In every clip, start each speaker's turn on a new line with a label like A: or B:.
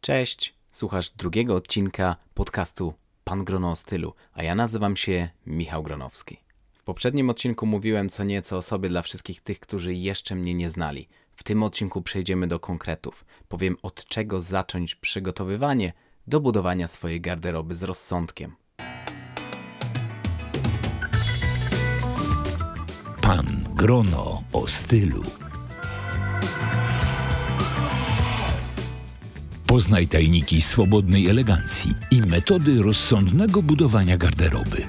A: Cześć, słuchasz drugiego odcinka podcastu Pan Grono o stylu, a ja nazywam się Michał Gronowski. W poprzednim odcinku mówiłem co nieco o sobie dla wszystkich tych, którzy jeszcze mnie nie znali. W tym odcinku przejdziemy do konkretów. Powiem od czego zacząć przygotowywanie do budowania swojej garderoby z rozsądkiem.
B: Pan Grono o stylu. Poznaj tajniki swobodnej elegancji i metody rozsądnego budowania garderoby.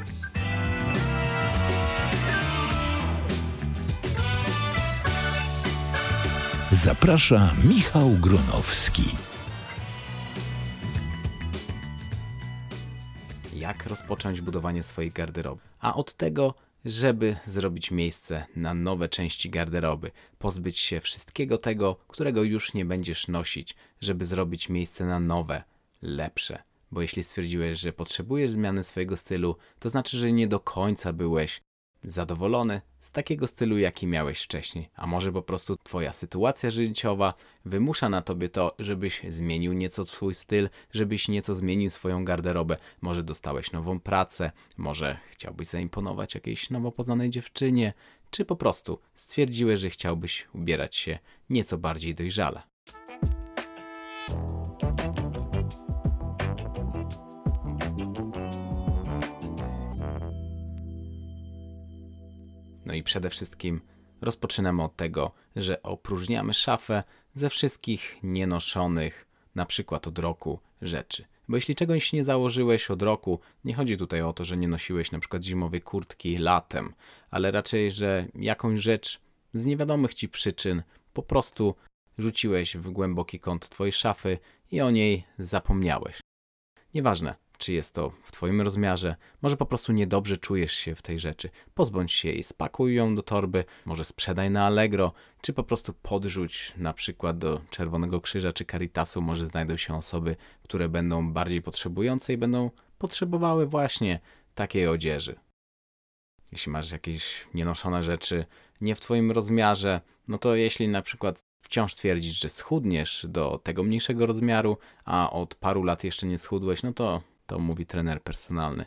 B: Zaprasza Michał Gronowski.
A: Jak rozpocząć budowanie swojej garderoby? A od tego, żeby zrobić miejsce na nowe części garderoby, pozbyć się wszystkiego tego, którego już nie będziesz nosić, żeby zrobić miejsce na nowe, lepsze. Bo jeśli stwierdziłeś, że potrzebujesz zmiany swojego stylu, to znaczy, że nie do końca byłeś zadowolony z takiego stylu, jaki miałeś wcześniej, a może po prostu Twoja sytuacja życiowa wymusza na Tobie to, żebyś zmienił nieco swój styl, żebyś nieco zmienił swoją garderobę. Może dostałeś nową pracę, może chciałbyś zaimponować jakiejś nowo poznanej dziewczynie, czy po prostu stwierdziłeś, że chciałbyś ubierać się nieco bardziej dojrzale. No i przede wszystkim rozpoczynamy od tego, że opróżniamy szafę ze wszystkich nienoszonych, na przykład od roku, rzeczy. Bo jeśli czegoś nie założyłeś od roku, nie chodzi tutaj o to, że nie nosiłeś na przykład zimowej kurtki latem, ale raczej, że jakąś rzecz z niewiadomych ci przyczyn po prostu rzuciłeś w głęboki kąt twojej szafy i o niej zapomniałeś. Nieważne, czy jest to w Twoim rozmiarze, może po prostu niedobrze czujesz się w tej rzeczy. Pozbądź się jej, spakuj ją do torby, może sprzedaj na Allegro, czy po prostu podrzuć na przykład do Czerwonego Krzyża czy Caritasu. Może znajdą się osoby, które będą bardziej potrzebujące i będą potrzebowały właśnie takiej odzieży. Jeśli masz jakieś nienoszone rzeczy nie w Twoim rozmiarze, no to jeśli na przykład wciąż twierdzisz, że schudniesz do tego mniejszego rozmiaru, a od paru lat jeszcze nie schudłeś, no to to mówi trener personalny,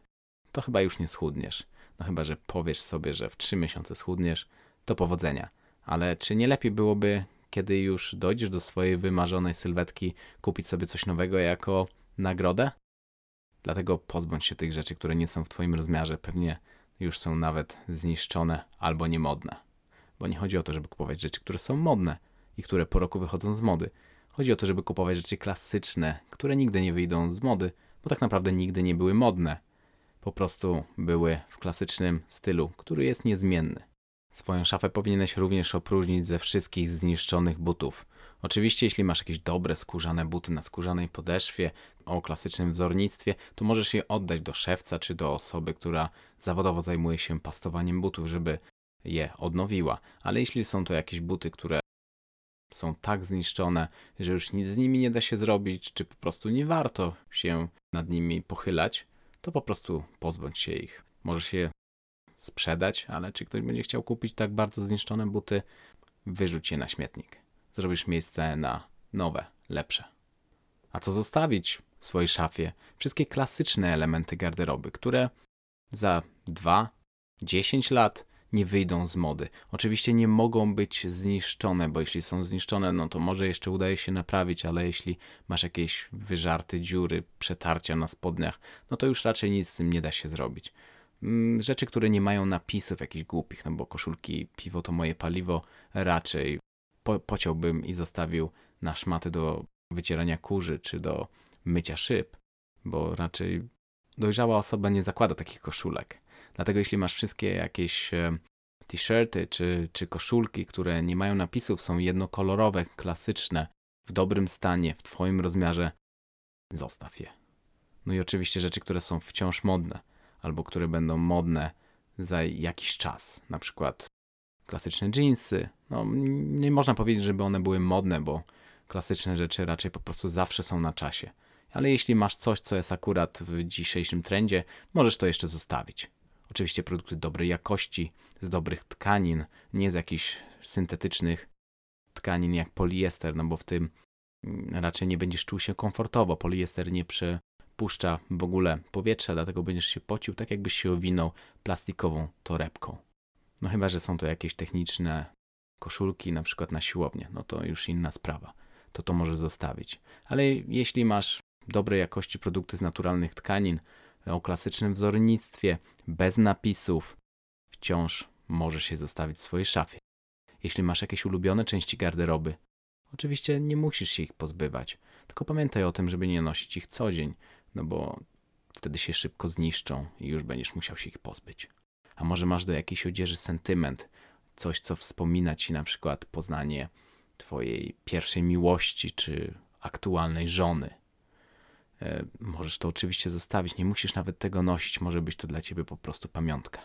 A: to chyba już nie schudniesz. No chyba, że powiesz sobie, że w trzy miesiące schudniesz, to powodzenia. Ale czy nie lepiej byłoby, kiedy już dojdziesz do swojej wymarzonej sylwetki, kupić sobie coś nowego jako nagrodę? Dlatego pozbądź się tych rzeczy, które nie są w Twoim rozmiarze. Pewnie już są nawet zniszczone albo niemodne. Bo nie chodzi o to, żeby kupować rzeczy, które są modne i które po roku wychodzą z mody. Chodzi o to, żeby kupować rzeczy klasyczne, które nigdy nie wyjdą z mody, bo tak naprawdę nigdy nie były modne. Po prostu były w klasycznym stylu, który jest niezmienny. Swoją szafę powinieneś również opróżnić ze wszystkich zniszczonych butów. Oczywiście, jeśli masz jakieś dobre skórzane buty na skórzanej podeszwie o klasycznym wzornictwie, to możesz je oddać do szewca czy do osoby, która zawodowo zajmuje się pastowaniem butów, żeby je odnowiła. Ale jeśli są to jakieś buty, które są tak zniszczone, że już nic z nimi nie da się zrobić, czy po prostu nie warto się nad nimi pochylać, to po prostu pozbądź się ich. Możesz je sprzedać, ale czy ktoś będzie chciał kupić tak bardzo zniszczone buty, wyrzuć je na śmietnik. Zrobisz miejsce na nowe, lepsze. A co zostawić w swojej szafie? Wszystkie klasyczne elementy garderoby, które za 2-10 lat nie wyjdą z mody. Oczywiście nie mogą być zniszczone, bo jeśli są zniszczone, no to może jeszcze udaje się naprawić, ale jeśli masz jakieś wyżarte dziury, przetarcia na spodniach, no to już raczej nic z tym nie da się zrobić. Mm, rzeczy, które nie mają napisów jakichś głupich, no bo koszulki piwo to moje paliwo, raczej po pociąłbym i zostawił na szmaty do wycierania kurzy czy do mycia szyb, bo raczej dojrzała osoba nie zakłada takich koszulek. Dlatego jeśli masz wszystkie jakieś e, t-shirty czy, czy koszulki, które nie mają napisów, są jednokolorowe, klasyczne, w dobrym stanie, w Twoim rozmiarze, zostaw je. No i oczywiście rzeczy, które są wciąż modne, albo które będą modne za jakiś czas. Na przykład klasyczne jeansy. No, nie można powiedzieć, żeby one były modne, bo klasyczne rzeczy raczej po prostu zawsze są na czasie. Ale jeśli masz coś, co jest akurat w dzisiejszym trendzie, możesz to jeszcze zostawić. Oczywiście produkty dobrej jakości, z dobrych tkanin, nie z jakichś syntetycznych tkanin jak poliester, no bo w tym raczej nie będziesz czuł się komfortowo. Poliester nie przepuszcza w ogóle powietrza, dlatego będziesz się pocił tak, jakbyś się owinął plastikową torebką. No chyba, że są to jakieś techniczne koszulki, na przykład na siłownię, no to już inna sprawa. To to może zostawić. Ale jeśli masz dobrej jakości produkty z naturalnych tkanin, o klasycznym wzornictwie, bez napisów, wciąż możesz je zostawić w swojej szafie. Jeśli masz jakieś ulubione części garderoby, oczywiście nie musisz się ich pozbywać, tylko pamiętaj o tym, żeby nie nosić ich co dzień, no bo wtedy się szybko zniszczą i już będziesz musiał się ich pozbyć. A może masz do jakiejś odzieży sentyment, coś co wspomina ci na przykład poznanie twojej pierwszej miłości czy aktualnej żony. E, możesz to oczywiście zostawić, nie musisz nawet tego nosić, może być to dla ciebie po prostu pamiątka.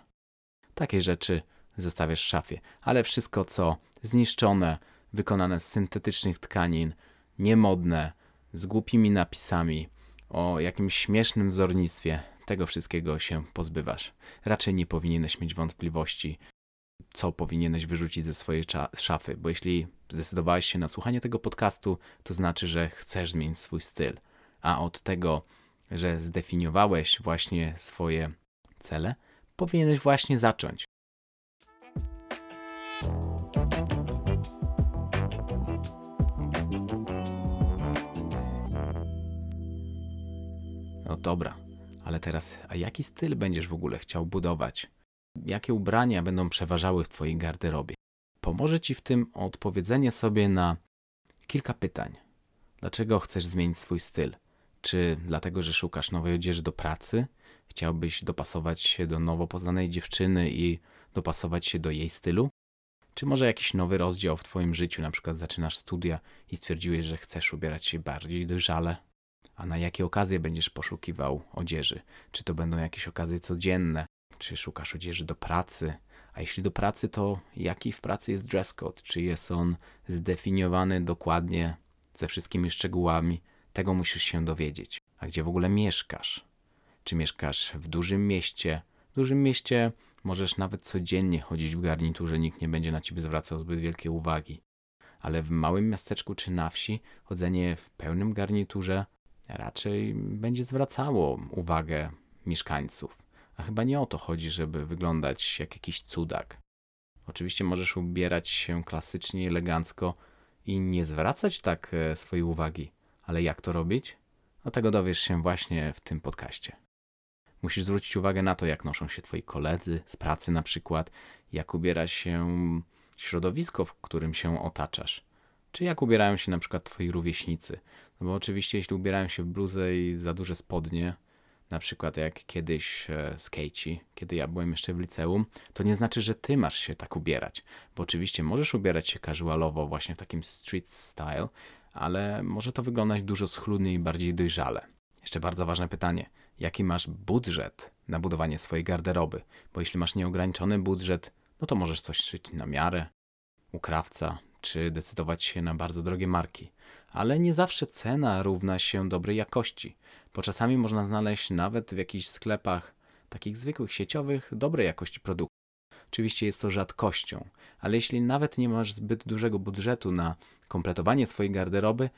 A: Takie rzeczy zostawiasz w szafie, ale wszystko co zniszczone, wykonane z syntetycznych tkanin, niemodne, z głupimi napisami, o jakimś śmiesznym wzornictwie, tego wszystkiego się pozbywasz. Raczej nie powinieneś mieć wątpliwości, co powinieneś wyrzucić ze swojej szafy, bo jeśli zdecydowałeś się na słuchanie tego podcastu, to znaczy, że chcesz zmienić swój styl. A od tego, że zdefiniowałeś właśnie swoje cele, powinieneś właśnie zacząć. Dobra, ale teraz, a jaki styl będziesz w ogóle chciał budować? Jakie ubrania będą przeważały w Twojej garderobie? Pomoże Ci w tym odpowiedzenie sobie na kilka pytań. Dlaczego chcesz zmienić swój styl? Czy dlatego, że szukasz nowej odzieży do pracy? Chciałbyś dopasować się do nowo poznanej dziewczyny i dopasować się do jej stylu? Czy może jakiś nowy rozdział w Twoim życiu, na przykład zaczynasz studia i stwierdziłeś, że chcesz ubierać się bardziej dojrzale? A na jakie okazje będziesz poszukiwał odzieży? Czy to będą jakieś okazje codzienne? Czy szukasz odzieży do pracy? A jeśli do pracy, to jaki w pracy jest dress code? Czy jest on zdefiniowany dokładnie ze wszystkimi szczegółami? Tego musisz się dowiedzieć. A gdzie w ogóle mieszkasz? Czy mieszkasz w dużym mieście? W dużym mieście możesz nawet codziennie chodzić w garniturze, nikt nie będzie na ciebie zwracał zbyt wielkiej uwagi. Ale w małym miasteczku czy na wsi chodzenie w pełnym garniturze raczej będzie zwracało uwagę mieszkańców. A chyba nie o to chodzi, żeby wyglądać jak jakiś cudak. Oczywiście możesz ubierać się klasycznie, elegancko i nie zwracać tak e, swojej uwagi. Ale jak to robić? No tego dowiesz się właśnie w tym podcaście. Musisz zwrócić uwagę na to, jak noszą się twoi koledzy z pracy na przykład, jak ubiera się środowisko, w którym się otaczasz. Czy jak ubierają się na przykład twoi rówieśnicy. No bo oczywiście jeśli ubierają się w bluzę i za duże spodnie, na przykład jak kiedyś e, skejci, kiedy ja byłem jeszcze w liceum, to nie znaczy, że ty masz się tak ubierać. Bo oczywiście możesz ubierać się casualowo, właśnie w takim street style, ale może to wyglądać dużo schludniej i bardziej dojrzale. Jeszcze bardzo ważne pytanie. Jaki masz budżet na budowanie swojej garderoby? Bo jeśli masz nieograniczony budżet, no to możesz coś szyć na miarę, u krawca, czy decydować się na bardzo drogie marki. Ale nie zawsze cena równa się dobrej jakości, bo czasami można znaleźć nawet w jakichś sklepach takich zwykłych sieciowych dobrej jakości produktów. Oczywiście jest to rzadkością, ale jeśli nawet nie masz zbyt dużego budżetu na kompletowanie swojej garderoby,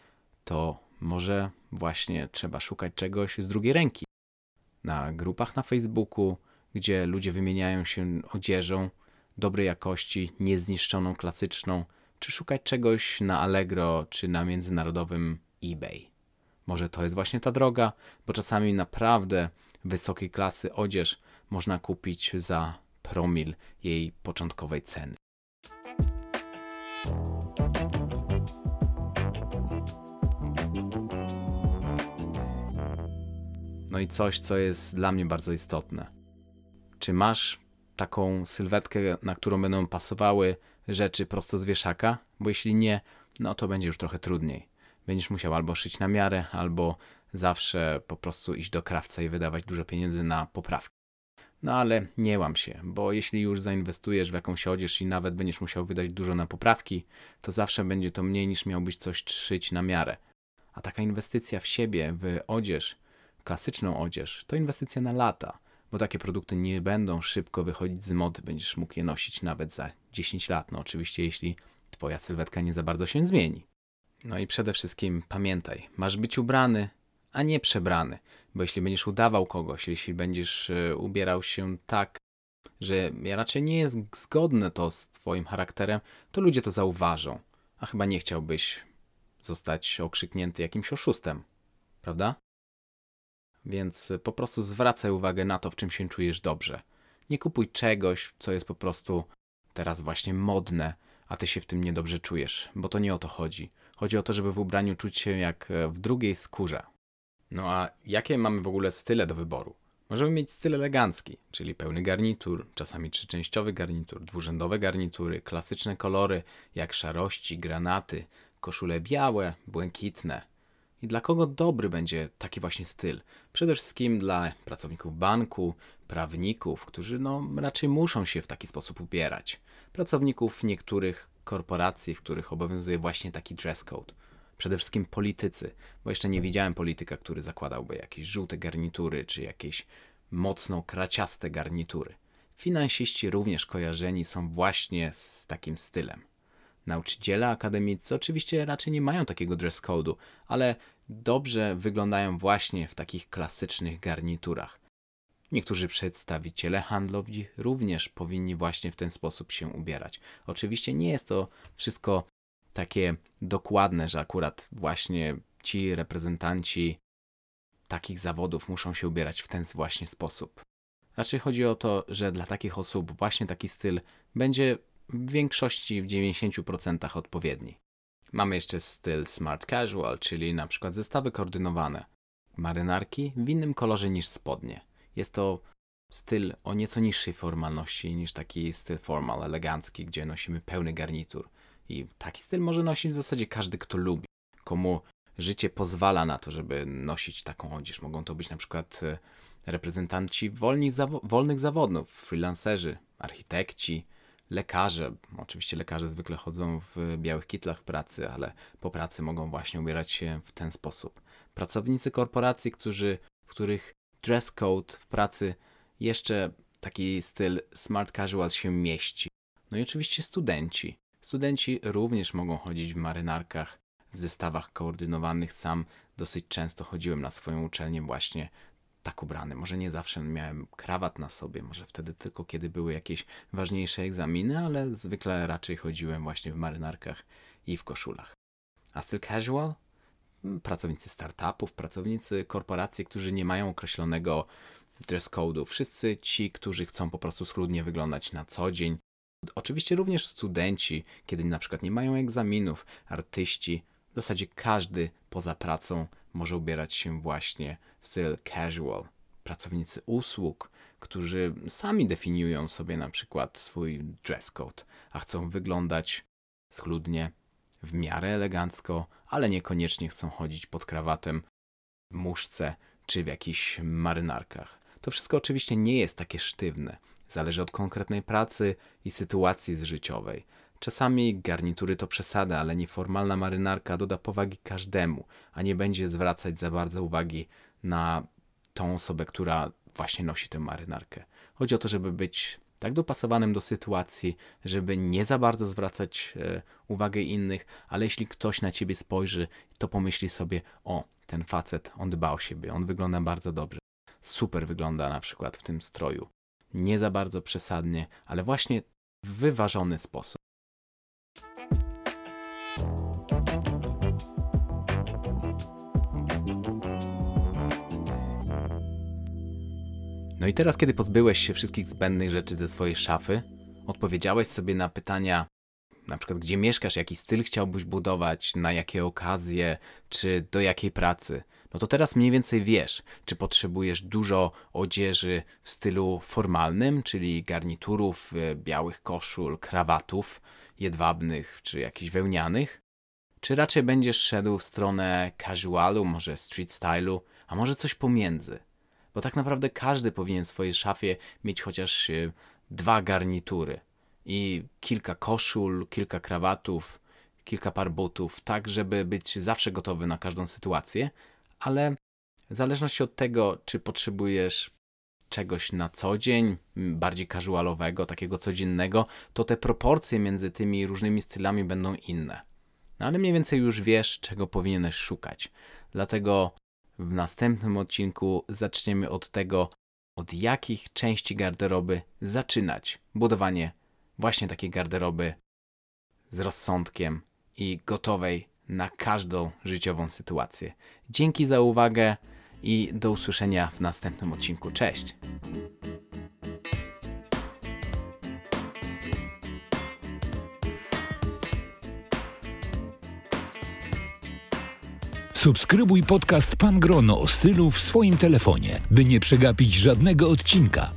A: to może właśnie trzeba szukać czegoś z drugiej ręki. Na grupach na Facebooku, gdzie ludzie wymieniają się odzieżą dobrej jakości, niezniszczoną, klasyczną, czy szukać czegoś na Allegro czy na międzynarodowym eBay. Może to jest właśnie ta droga, bo czasami naprawdę wysokiej klasy odzież można kupić za promil jej początkowej ceny. No i coś, co jest dla mnie bardzo istotne. Czy masz taką sylwetkę, na którą będą pasowały rzeczy prosto z wieszaka? Bo jeśli nie, no to będzie już trochę trudniej. Będziesz musiał albo szyć na miarę, albo zawsze po prostu iść do krawca i wydawać dużo pieniędzy na poprawki. No ale nie łam się, bo jeśli już zainwestujesz w jakąś odzież i nawet będziesz musiał wydać dużo na poprawki, to zawsze będzie to mniej niż miałbyś coś szyć na miarę. A taka inwestycja w siebie, w odzież, klasyczną odzież, to inwestycja na lata, bo takie produkty nie będą szybko wychodzić z mody, będziesz mógł je nosić nawet za 10 lat. No oczywiście, jeśli twoja sylwetka nie za bardzo się zmieni. No i przede wszystkim pamiętaj, masz być ubrany, a nie przebrany. Bo jeśli będziesz udawał kogoś, jeśli będziesz e, ubierał się tak, że raczej nie jest zgodne to z Twoim charakterem, to ludzie to zauważą. A chyba nie chciałbyś zostać okrzyknięty jakimś oszustem, prawda? Więc po prostu zwracaj uwagę na to, w czym się czujesz dobrze. Nie kupuj czegoś, co jest po prostu teraz właśnie modne, a ty się w tym niedobrze czujesz, bo to nie o to chodzi. Chodzi o to, żeby w ubraniu czuć się jak e, w drugiej skórze. No a jakie mamy w ogóle style do wyboru? Możemy mieć styl elegancki, czyli pełny garnitur, czasami trzyczęściowy garnitur, dwurzędowe garnitury, klasyczne kolory jak szarości, granaty, koszule białe, błękitne. I dla kogo dobry będzie taki właśnie styl? Przede wszystkim dla pracowników banku, prawników, którzy no raczej muszą się w taki sposób ubierać. Pracowników niektórych korporacji, w których obowiązuje właśnie taki dress code. Przede wszystkim politycy, bo jeszcze nie widziałem polityka, który zakładałby jakieś żółte garnitury czy jakieś mocno kraciaste garnitury. Finansiści również kojarzeni są właśnie z takim stylem. Nauczyciele akademicy oczywiście raczej nie mają takiego dress code'u, ale dobrze wyglądają właśnie w takich klasycznych garniturach. Niektórzy przedstawiciele handlowi również powinni właśnie w ten sposób się ubierać. Oczywiście nie jest to wszystko takie dokładne, że akurat właśnie ci reprezentanci takich zawodów muszą się ubierać w ten właśnie sposób. Raczej chodzi o to, że dla takich osób właśnie taki styl będzie w większości, w 90% odpowiedni. Mamy jeszcze styl smart casual, czyli na przykład zestawy koordynowane. Marynarki w innym kolorze niż spodnie. Jest to styl o nieco niższej formalności niż taki styl formal, elegancki, gdzie nosimy pełny garnitur. I taki styl może nosić w zasadzie każdy, kto lubi. Komu życie pozwala na to, żeby nosić taką odzież. Mogą to być na przykład e, reprezentanci zawo wolnych zawodów, freelancerzy, architekci, lekarze. Oczywiście lekarze zwykle chodzą w białych kitlach pracy, ale po pracy mogą właśnie ubierać się w ten sposób. Pracownicy korporacji, którzy, w których dress code w pracy jeszcze taki styl smart casual się mieści. No i oczywiście studenci. Studenci również mogą chodzić w marynarkach, w zestawach koordynowanych. Sam dosyć często chodziłem na swoją uczelnię właśnie tak ubrany. Może nie zawsze miałem krawat na sobie, może wtedy tylko kiedy były jakieś ważniejsze egzaminy, ale zwykle raczej chodziłem właśnie w marynarkach i w koszulach. A styl casual? Hmm, pracownicy startupów, pracownicy korporacji, którzy nie mają określonego dress code'u. Wszyscy ci, którzy chcą po prostu schludnie wyglądać na co dzień. Oczywiście również studenci, kiedy na przykład nie mają egzaminów, artyści, w zasadzie każdy poza pracą może ubierać się właśnie styl casual. Pracownicy usług, którzy sami definiują sobie na przykład swój dress code, a chcą wyglądać schludnie, w miarę elegancko, ale niekoniecznie chcą chodzić pod krawatem, w muszce czy w jakichś marynarkach. To wszystko oczywiście nie jest takie sztywne. Zależy od konkretnej pracy i sytuacji życiowej. Czasami garnitury to przesada, ale nieformalna marynarka doda powagi każdemu, a nie będzie zwracać za bardzo uwagi na tą osobę, która właśnie nosi tę marynarkę. Chodzi o to, żeby być tak dopasowanym do sytuacji, żeby nie za bardzo zwracać e, uwagę innych, ale jeśli ktoś na ciebie spojrzy, to pomyśli sobie: O, ten facet, on dba o siebie, on wygląda bardzo dobrze. Super wygląda na przykład w tym stroju. Nie za bardzo przesadnie, ale właśnie w wyważony sposób. No i teraz, kiedy pozbyłeś się wszystkich zbędnych rzeczy ze swojej szafy, odpowiedziałeś sobie na pytania, na przykład gdzie mieszkasz, jaki styl chciałbyś budować, na jakie okazje, czy do jakiej pracy. No to teraz mniej więcej wiesz, czy potrzebujesz dużo odzieży w stylu formalnym, czyli garniturów, e, białych koszul, krawatów, jedwabnych czy jakichś wełnianych, czy raczej będziesz szedł w stronę casualu, może street stylu, a może coś pomiędzy. Bo tak naprawdę każdy powinien w swojej szafie mieć chociaż e, dwa garnitury i kilka koszul, kilka krawatów, kilka par butów, tak żeby być zawsze gotowy na każdą sytuację, ale w zależności od tego, czy potrzebujesz czegoś na co dzień, bardziej casualowego, takiego codziennego, to te proporcje między tymi różnymi stylami będą inne. No ale mniej więcej już wiesz, czego powinieneś szukać. Dlatego w następnym odcinku zaczniemy od tego, od jakich części garderoby zaczynać budowanie właśnie takiej garderoby z rozsądkiem i gotowej na każdą życiową sytuację. Dzięki za uwagę i do usłyszenia w następnym odcinku. Cześć!
B: Subskrybuj podcast Pan Grono o stylu w swoim telefonie, by nie przegapić żadnego odcinka.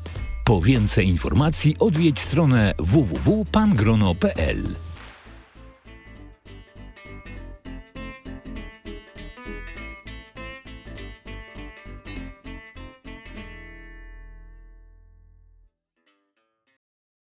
B: Po więcej informacji odwiedź stronę www.pangrono.pl.